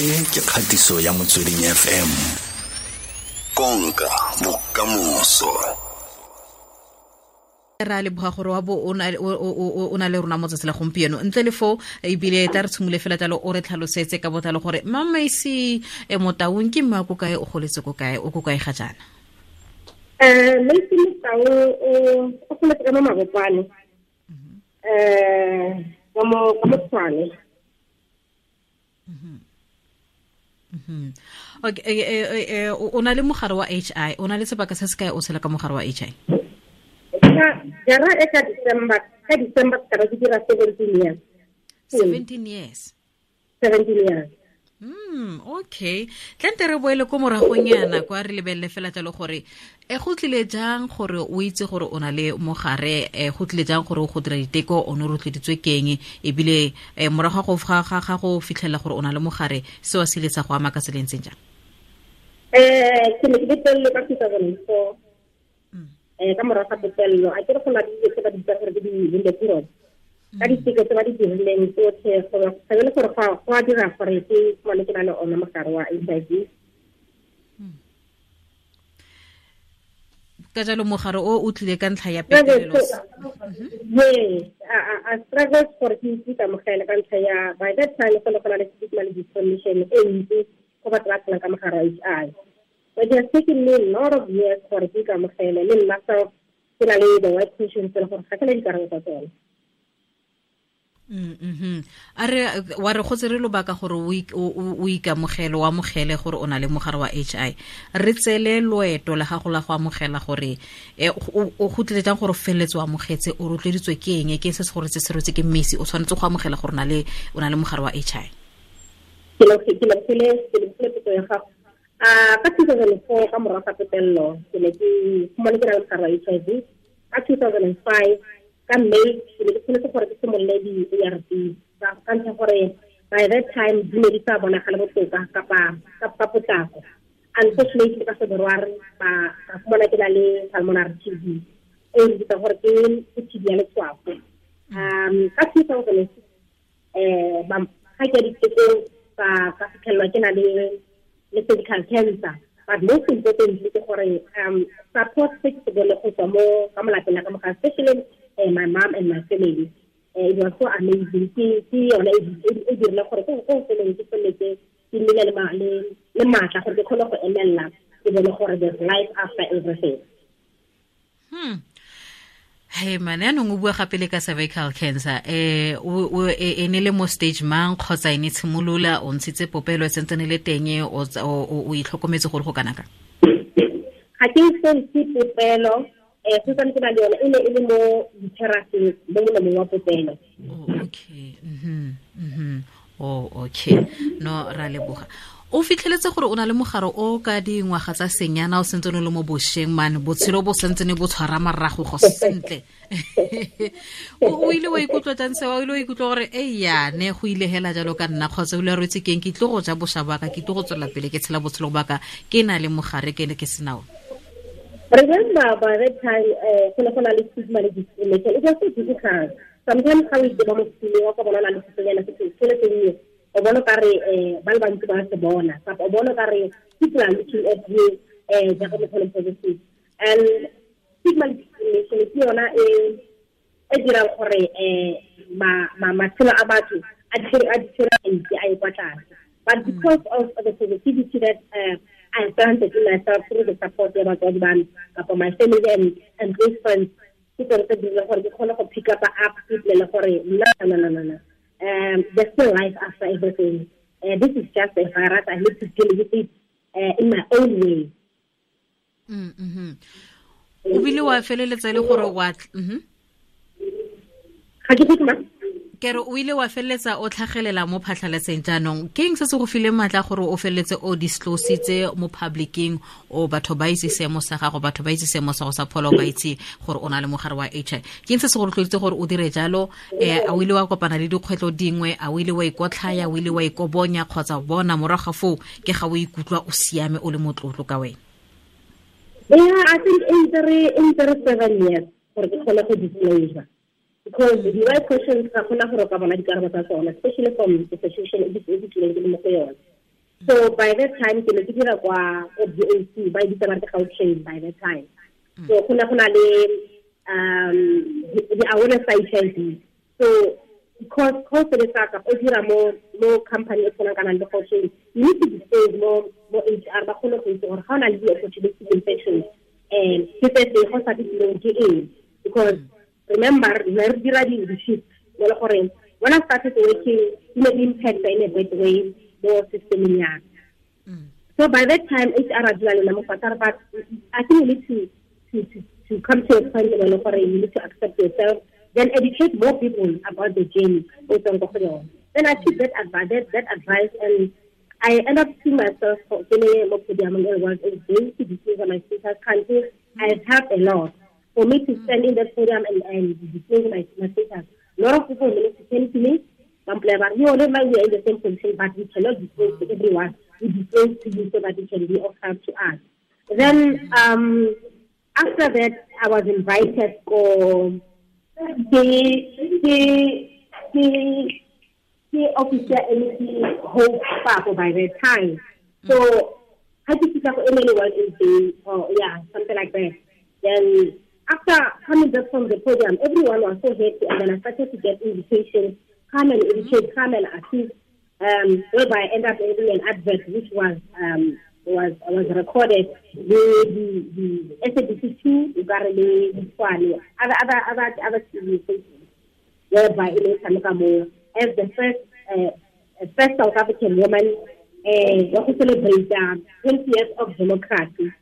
e ke kgatiso ya motsweding fm konka bokamoso. Ra leboga gore wa bo o na o na le rona motsatsi la gompieno. Ntle le foo ebile tla re tshimole fela talo o re tlhalosetse ka botlalo gore mamaisi e motaung ke mme ko kae o goletse ko kae o ko kae ga jaana? Um maisi motau o goletse ka mo mabopane um ka mo tshwane okay e, e, e, o na le mogare wa h i? O na le sebaka se se kae o tshela ka mogare wa h i? Jara e ka december ka december ka dira seventeen years. Seventeen years. Seventeen years. Hmm, okay tlente re boele ko moragong yana kwa re lebelele fela jalo gore e go tlile jang gore o itse gore o na le mogare e go tlile jang gore go dira diteko o ne o tloditswe keng ebile um morago ga go fitlhelela gore o na le mogare seo se sa go ama ka se lentseng jang um ke ne ke betelelo ka two thousand four um ka morago ga petelelo a kere go na le dilo tse ba di bitsa gore ke di-bulletprop ka diteko tse ba di dirileng tsotlhe gore ga le gore go a dira gore ke fumane ke na le ona mogare wa h i v. Ka jalo mogare o o tlile ka ntlha ya a struggle gore ke itse ka ntlha ya by that time go le go na le stigma le discrimination e ntsi go batho ba tshelang ka mogare wa h i but it has taken me a lot of years gore ke ikamogele le nna self ke na le the white questions le gore ga ke na dikarabo tsa tsone. A re wa re go tse re lobaka gore o ikamogele o amogele gore o na le mogare wa h i re tsele loeto la gago la go amogela gore o go tlile jang gore o feleletse o amogetse o rotloeditswe ke eng ke se se gore tse se rotse ke mmesi o tshwanetse go amogela gore o na le mogare wa h i ke lebogile potso ya gago a ka two thousand and four ka morago ga petelelo ke ne ke fumane ke na le mogare wa h i v ka two thousand and five ka may ke ne ke tshwanetse gore ke simolole di-a r t ka ntlha gore by that time di ne di sa bonagale botoka kapa ka potlako unfortunately ka february ba ka fumana ke na le pulmonary t b e re bitsa gore ke t b ya letswafo um ka two thousand and six um ga ke ya ditekong ka fitlhelelwa ke na le le cervical cancer but most importantly ke gore um support se ke se bone go tswa mo ka molapeng la ka moga especially uh, my mom and my family. Uh, it was so amazing. Ke ke yone e dirile gore ko go feleng ke feletse ke nnile le maatla gore ke kgone go emelela ke bone gore there's life after everything. Hmm. Hey man yaanong o bua gape le ka cervical cancer. Um e ne le mo stage mang kgotsa e ne tshimolola o ntshitse popelo e le teng o itlhokometse gore go kana ka? Ga ke sentse popelo um se tsantse ba le yone e ne e le mo ditheraping mo molemong wa popelo okay. Mhm mhm oh okay. No ra leboga. O fitlheletse gore o na le mogare o ka dingwaga tsa senyana o sentse o le mo bošweng mane botshelo bo sentsene bo tshwara marago go sentle. O ile wa ikutlwa tantse wa o ile wa ikutlwa gore e yane go ile hela jalo ka nna kgotsa o ile rwetse keng ke tlo go ja bošwa baka ke tlo go tswelela pele ke tshela botshelo baka ke na le mogare ke ne ke senao remember by that time go go discrimination it was so difficult sometimes ga o iteba mo setileng wa ka bona na le sesenyana se se le sennye o bona ka re ba le bantsi ba se bona o bona ka re people are looking at you um jaaka motlhole positive and stigma discrimination ke yona e e dirang gore um matshelo a batho a ditshirelentsi a e kwa tlase but because of the positivity that uh, I planted in myself through the support ya batswadi bami kapa my family and, and close friends ke tsone tse dirile gore ke kgone go pick up ke gore nna um, there's still life after everything. Uh, this is just a virus. I need to deal with it uh, in my own way. Mm-hmm. o bile wa feleletsa le gore wa ga ke tlhoke re o ile wa feleletsa o tlhagelela mo phatlhaletseng jaanong. Ke eng se se go file maatla gore o feleletse o disclosetse mo publicing o batho ba itse seemo sa gago batho ba itse seemo sa go sa pholo ba itse gore o na le mogare wa h i ke eng se se go rotloditse gore o dire jalo? Um a o ile wa kopana le dikgwetlho dingwe? A o ile wa ikotlhaya o ile wa ikobonya? Kgotsa bona morago ga foo ke ga o ikutlwa o siame o le motlotlo ka wena? Yeah i think ntse re seven years ke kgone go disclosure because the right questions ga gona gore ka bona dikarabo tsa tsona especially from the situation e di tlileng ke le mo go yone. So by that time ke ne ke dira kwa ko BAC ba e bitsa ke Gautrain by that time. So go ne go na le um the the awareness sa HIV so because cause le saka o dira mo mo company e tshwana kana le Gautrain you need to disclose mo mo HR ba kgone go itse gore ga o na le di-opportunity infections and ke se se go sa ditlileng ke eng. Because remember re re dira di-shift mo le gore when I started working e ne impact in a bad way mo systeming yaka mm. so by that time HR a dula le nna mo fatshe but I think you need to to to to come to a point where like, you need to accept yourself, then educate more people about the journey. Then I took that advice, that, that advice, and I ended up seeing myself feeling more podium and was a to discover my status country. I have helped a lot for me to stand in that podium and, and discover my, my status. A lot of people to came to me. Some players are, you know, we are in the same position, but we cannot disclose to everyone. We disclose to you so that it can be of help to us. Then, um, after that, I was invited for the the the the officer MEC Hope Papo by that time. So I think it's like was in the or yeah, something like that. Then after coming back from the podium, everyone was so happy and then I started to get invitations, come and educate, come and assist, um, whereby I ended up doing an advert which was um was was recorded the the the SABC two Tshwane other other other other TV stations whereby is Tamika as the first uh, first South African woman uh, go celebrate um, 20 years of democracy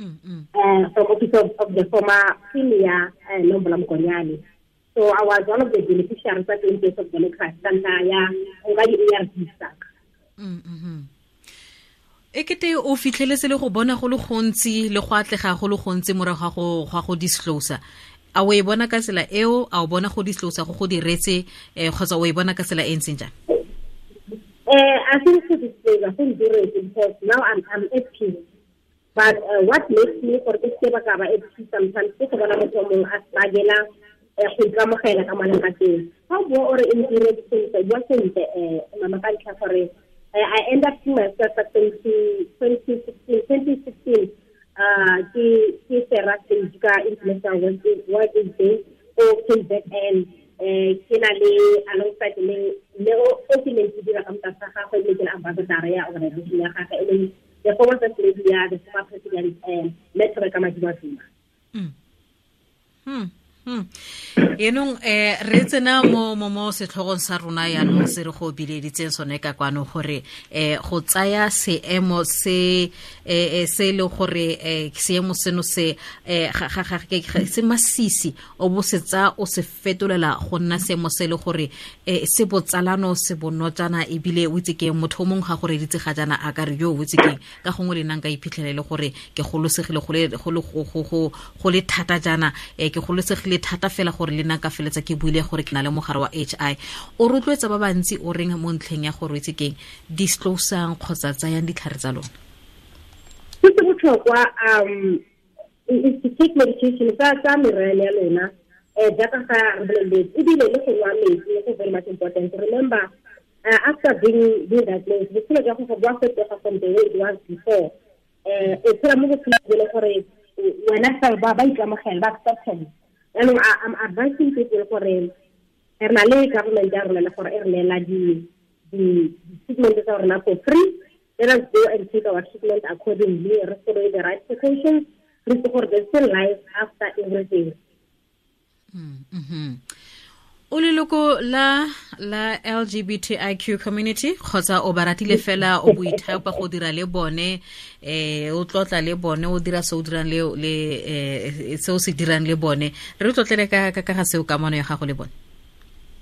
uh, from office of, of the former premier uh, Nombolo Mgonyane. So I was one of the beneficiaries of 20 years of democracy. Santa ya ngadi ERD stack. e kete o fitlheletse le go bona go le gontsi le go atlega go le gontsi morago ga go disclose a o e bona ka tsela eo a o bona go disclose go go diretse um kgotsa o e bona ka tsela e ntseng jang Uh, I think to disclose, I think direct because now I'm I'm at. But uh, what makes me for this ke ba ka ba peace sometimes ke bona motho mongwe a bagela go ikamogela ka maleng a teng. O bua ore e ntiretse sentle, bua sentle um mama ka ntlha gore I end up seeing myself at 20, 2016, 2016 uh, ke ke sera stage ka international world world day o KZN eh ke na le alongside le le o ke ne ke dira ka motsa ga go le ke la ambassador ya organization ya ga e le the former ya ga kuma president eh, metro ka madimasu enong um re tsena mo mo setlhogong sa rona yanong se re go bileditseng sone ka kwano gore um go tsaya seemo se eh se le gore um seemo seno se se masisi o bo se tsa o se fetolela go nna seemo se le gore um se botsalano se bonotjana ebile o itse keng motho mongwe ga gore ditse ga jana a ka re yo o itse keng ka gongwe le nang ka iphitlhelele gore ke golosegile go le thata jana um ke golosegile thata fela gore le nna ka feletsa ke buile gore ke na le mogare wa h i. O rotloetsa ba bantsi o reng mo ntlheng ya gore itse keng disclosang kgotsa tsayang ditlhare tsa lona? Se se botlhokwa um take medication tsa tsa meriana ya lona um jaaka ga re boleletse ebile le go nwa metsi go very much important. Remember uh, after being being diagnosed botshelo jwa gago bo a fetoga from the way it was before. Um o phela mo botshelong bo le gore wena ba ikamogela ba acceptance yaanong I'm advising people gore re na le government ya rona le gore e re neela di-treatment tsa rona for free. Let us go and take our treatment accordingly. Re follow the right precautions. Re itse gore there's still life after everything. O leloko la la lgbtiq community kgotsa o ba ratile fela o boithapa go dira le bone eh o tlotla le bone o dira se o dirang le le eh se o se dirang le bone re tlotlele ka ka ga seo kamano ya gago le bone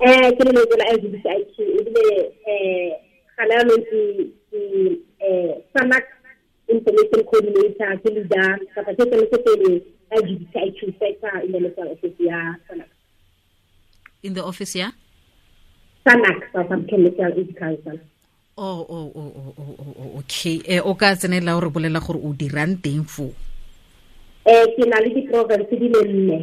eh ke le la lgbtiq ebile eh gana yanong ke eh sanac information coordinator ke leader kapa ke tsene se pele lgbtiq sector in the sa office ya sanak in the office ya sanac south african medical aid council oh oh oh oh oh oh okay eh o ka tsenela gore bolela gore o dirang teng eh ke na le di-province di le nne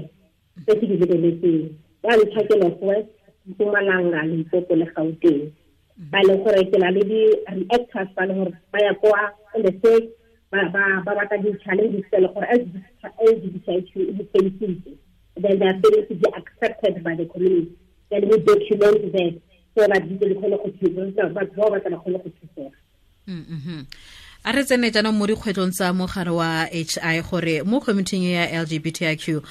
tse ke di lebeletseng ya ntlha ke north west mpumalanga limpopo le gauteng ba leng gore ke na le di-reactors ba leng gore ba ya kwa on the stage ba batla di-challenges tse le gore lgbtq e di-facility then they are to be accepted by the community. Then we document that so that go thusa batho ba ba batla kgone go thusega a re tsene jaanong mo dikgwetlong tsa mogare wa h i gore mo committing ya lgbtiq um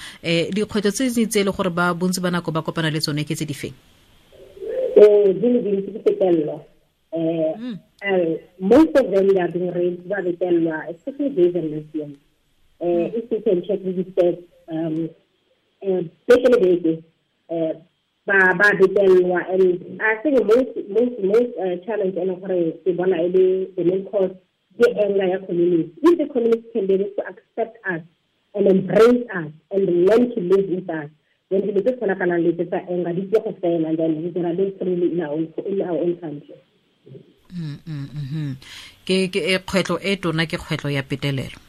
dikgwetlho tse tse e le gore ba bontsi ba nako ba kopana le tsone ke tse di feng? Di le dintsi ke fetelelo um most of them they are being raised ba betelelwa especially based on lesbians uh, if you can check the stats um especially babies uh, ba ba betelelwa and i think most most most uh, challenge and gore ke bona e le the main cause the anger ya community. If the community can be able to accept us and embrace us and learn to live with us, then the little sana kana little sa anger, this is fail and then we can live freely in our own in our own country. ke ke e kgwetlo e tona ke kgwetlo ya petelelo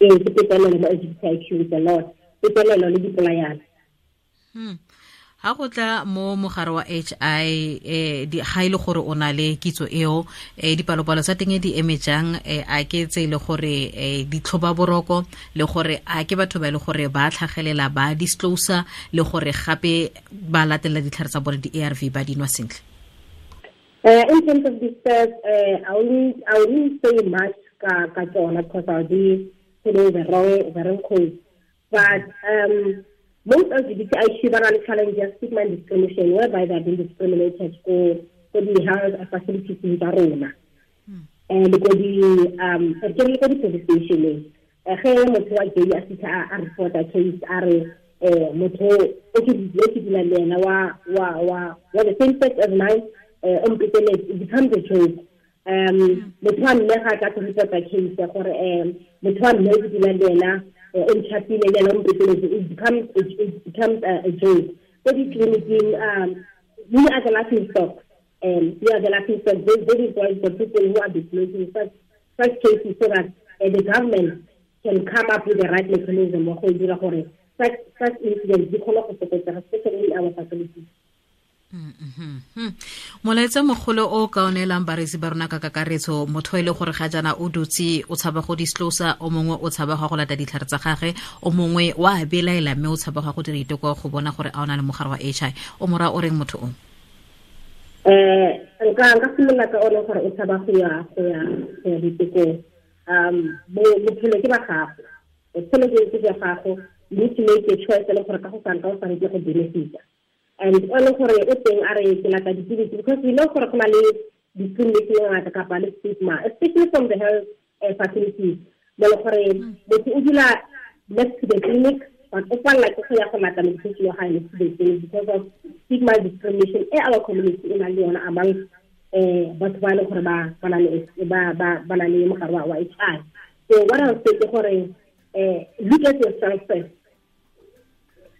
ee ke petelelo mo LGBTQ the lot petelelo le dipolayana go tla mo mogare wa h i um ga e le gore o na le kitso eo um dipalopalo tsa teng di eme jang um a ke tse e le gore um ditlhoba boroko le gore a ke batho ba e le gore ba tlhagelela ba le gore gape ba ditlhare tsa bone di-arv ba dinwa sentle. Uh, in terms of this uh, I only I only say much ka ka tsona because I'll be putting the wrong the wrong code. But um, most LGBTIQ are challenges stigma and discrimination whereby they're being discriminated for for the health facilities in Barona. And ko di um le ko di police station. Ge motho wa gay a a report a case a re eh motho o ke di ke dila le ena wa wa wa wa the same sex as mine uh, it becomes a joke. Um motho wa mme ga ka report a case ya gore um motho wa mme o dila le ena o ntšhapile le ena o it becomes it becomes a, a joke. So di clinicing um we are the laughing stock um we are the laughing stock. This is why the people who are disclosing such such cases so that uh, the government can come up with the right mechanism. Wa go dira gore such such incidents di kgone go fokotsega especially in our facilities molaetsa mogolo o ka o neelang baresi ba rona ka kakaretso motho e le gore ga jaana o dutse o tshaba go disclosa o mongwe o tshaba go lata ditlhare tsa gage o mongwe wa a belaela mme o tshaba go dira iteko go bona gore a o na le mogare wa h i o mora o reng motho o? Um nka simolola ka one gore o tshaba go ya go ya ditekong. Um bophelo ke ba gago. Bophelo ke ke gago. To make a choice e le gore ka go sane ka o sane ke go benefita and o le gore o teng a re ke lata dipilisi because we know gore go na le discrimination e ngata kapa le stigma especially from the health uh, facilities. Mo le gore motho o dula next to the clinic but o palela ke go ya go lata medication ya gae next to the clinic because of stigma discrimination e our community e nang le yona among um batho ba e leng gore ba na le mogare wa h i. So what I would say ke gore uh, look at yourself first.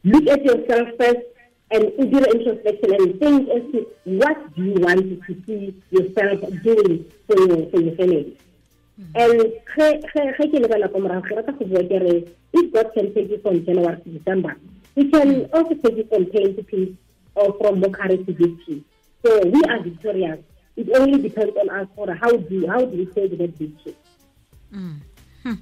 Look at yourself first and you do the introspection and think as to what do you want to see yourself doing for your, for your family. And ge ke lebala ko morago ke rata go bua ke if God can take you from January to December, He can also take you from pain to peace or from mockery to victory. So we are victorious. It only depends on us for how do how do we take that victory. Mm. Hmm.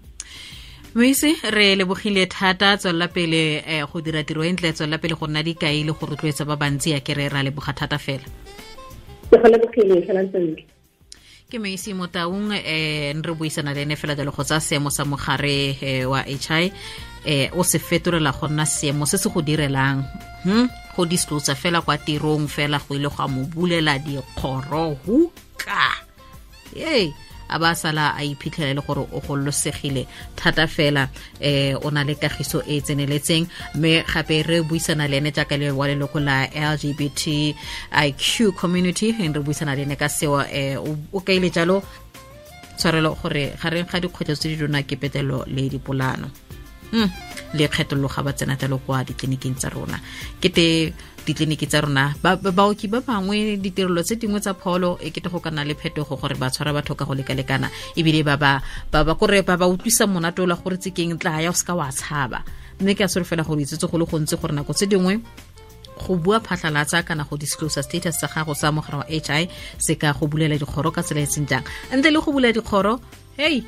Moise re lebogile thata tswelela pele um go dira tiro e ntle tswelela pele go nna dikai le go rotloetsa ba bantsi ya kere ra leboga thata fela? Ke go motaung felang sentle ke moisi mo taung um re buisana le ene fela jalo go tsa seemo sa mogare wa h i um o se fetolela go nna seemo se se go direlang hm? Go disclosa fela kwa tirong fela go ile go a mo bulela dikgoro huka! Ee a ba sala a iphitlhela le gore o gololosegile thata fela um o na le kagiso e e tseneletseng. Mme gape re buisana le ene jaaka le wa leloko la lgbt iq community re buisana le ene ka seo um o kaile jalo. Tshwarelo gore gareng ga dikgwetlho tse di dona ke petelo le dipolano. Mm. Le kgetologa ba tsena jalo kwa ditleliniking tsa rona. Kete ditleliniki tsa rona baoki ba bangwe ditirelo tse dingwe tsa pholo e kete go ka nna le phetogo gore ba tshwara batho ka go lekalekana ebile kore ba ba utlwisa monate ola gore tsekeng tla ya o seka wa tshaba. Mme ke a solofela gore itsetse go le gontsi gore nako tse dingwe go bua phatlhalatsa kana go disclosa status sa gago sa mogare wa h i se ka go bulela dikgoro ka tsela e seng jang. Ntle le go bula dikgoro hei